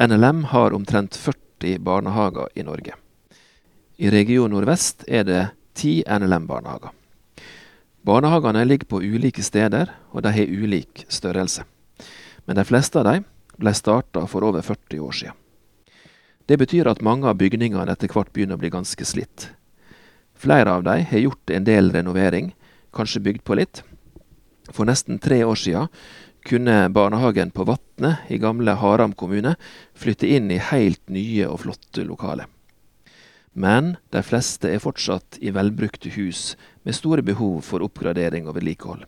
NLM har omtrent 40 barnehager i Norge. I region nordvest er det ti NLM-barnehager. Barnehagene ligger på ulike steder, og de har ulik størrelse. Men de fleste av dem ble starta for over 40 år siden. Det betyr at mange av bygningene etter hvert begynner å bli ganske slitt. Flere av dem har gjort en del renovering, kanskje bygd på litt. For nesten tre år siden kunne barnehagen på Vatne i gamle Haram kommune flytte inn i helt nye og flotte lokaler. Men de fleste er fortsatt i velbrukte hus med store behov for oppgradering og vedlikehold.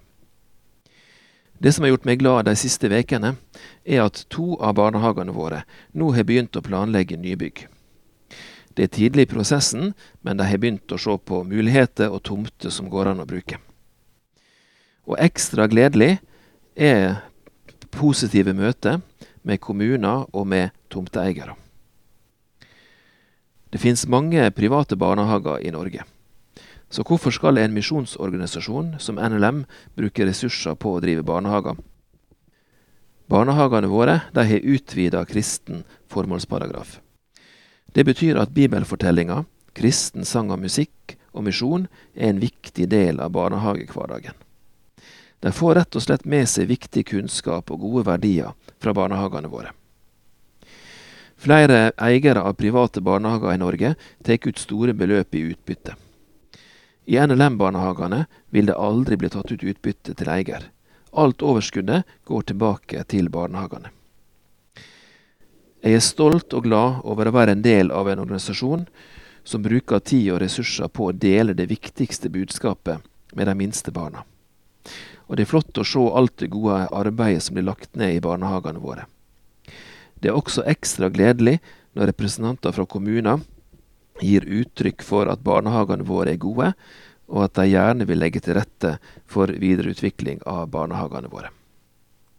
Det som har gjort meg glad de siste ukene, er at to av barnehagene våre nå har begynt å planlegge nybygg. Det er tidlig i prosessen, men de har begynt å se på muligheter og tomter som går an å bruke. Og ekstra gledelig er positive møter med kommuner og med tomteeiere. Det finnes mange private barnehager i Norge. Så hvorfor skal en misjonsorganisasjon som NLM bruke ressurser på å drive barnehager? Barnehagene våre de har utvida kristen formålsparagraf. Det betyr at bibelfortellinga, kristen sang og musikk og misjon er en viktig del av barnehagehverdagen. De får rett og slett med seg viktig kunnskap og gode verdier fra barnehagene våre. Flere eiere av private barnehager i Norge tar ut store beløp i utbytte. I NLM-barnehagene vil det aldri bli tatt ut utbytte til eier. Alt overskuddet går tilbake til barnehagene. Jeg er stolt og glad over å være en del av en organisasjon som bruker tid og ressurser på å dele det viktigste budskapet med de minste barna. Og det er flott å se alt det gode arbeidet som blir lagt ned i barnehagene våre. Det er også ekstra gledelig når representanter fra kommuner gir uttrykk for at barnehagene våre er gode, og at de gjerne vil legge til rette for videreutvikling av barnehagene våre.